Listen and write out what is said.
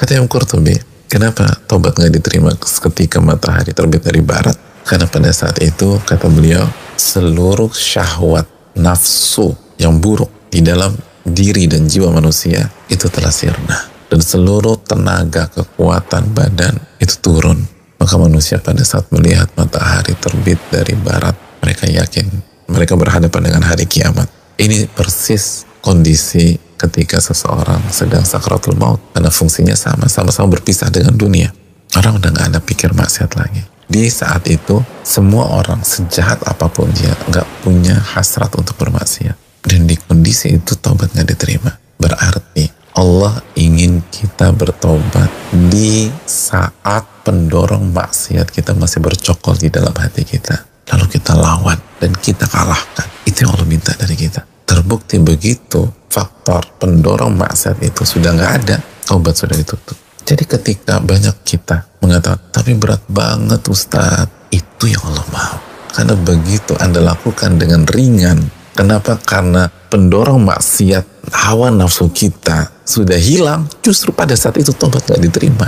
Kata Imam Qurtubi, kenapa tobat nggak diterima ketika matahari terbit dari barat? Karena pada saat itu, kata beliau, seluruh syahwat nafsu yang buruk di dalam diri dan jiwa manusia itu telah sirna. Dan seluruh tenaga kekuatan badan itu turun. Maka manusia pada saat melihat matahari terbit dari barat, mereka yakin mereka berhadapan dengan hari kiamat. Ini persis kondisi ketika seseorang sedang sakratul maut karena fungsinya sama, sama-sama berpisah dengan dunia. Orang udah gak ada pikir maksiat lagi. Di saat itu, semua orang sejahat apa pun dia nggak punya hasrat untuk bermaksiat. Dan di kondisi itu taubat nggak diterima. Berarti Allah ingin kita bertobat di saat pendorong maksiat kita masih bercokol di dalam hati kita. Lalu kita lawan dan kita kalahkan. Itu yang Allah minta dari kita. Terbukti begitu faktor pendorong maksiat itu sudah nggak ada, taubat sudah ditutup. Jadi ketika banyak kita mengatakan, tapi berat banget Ustadz, itu yang Allah mau. Karena begitu Anda lakukan dengan ringan. Kenapa? Karena pendorong maksiat hawa nafsu kita sudah hilang, justru pada saat itu tobat gak diterima.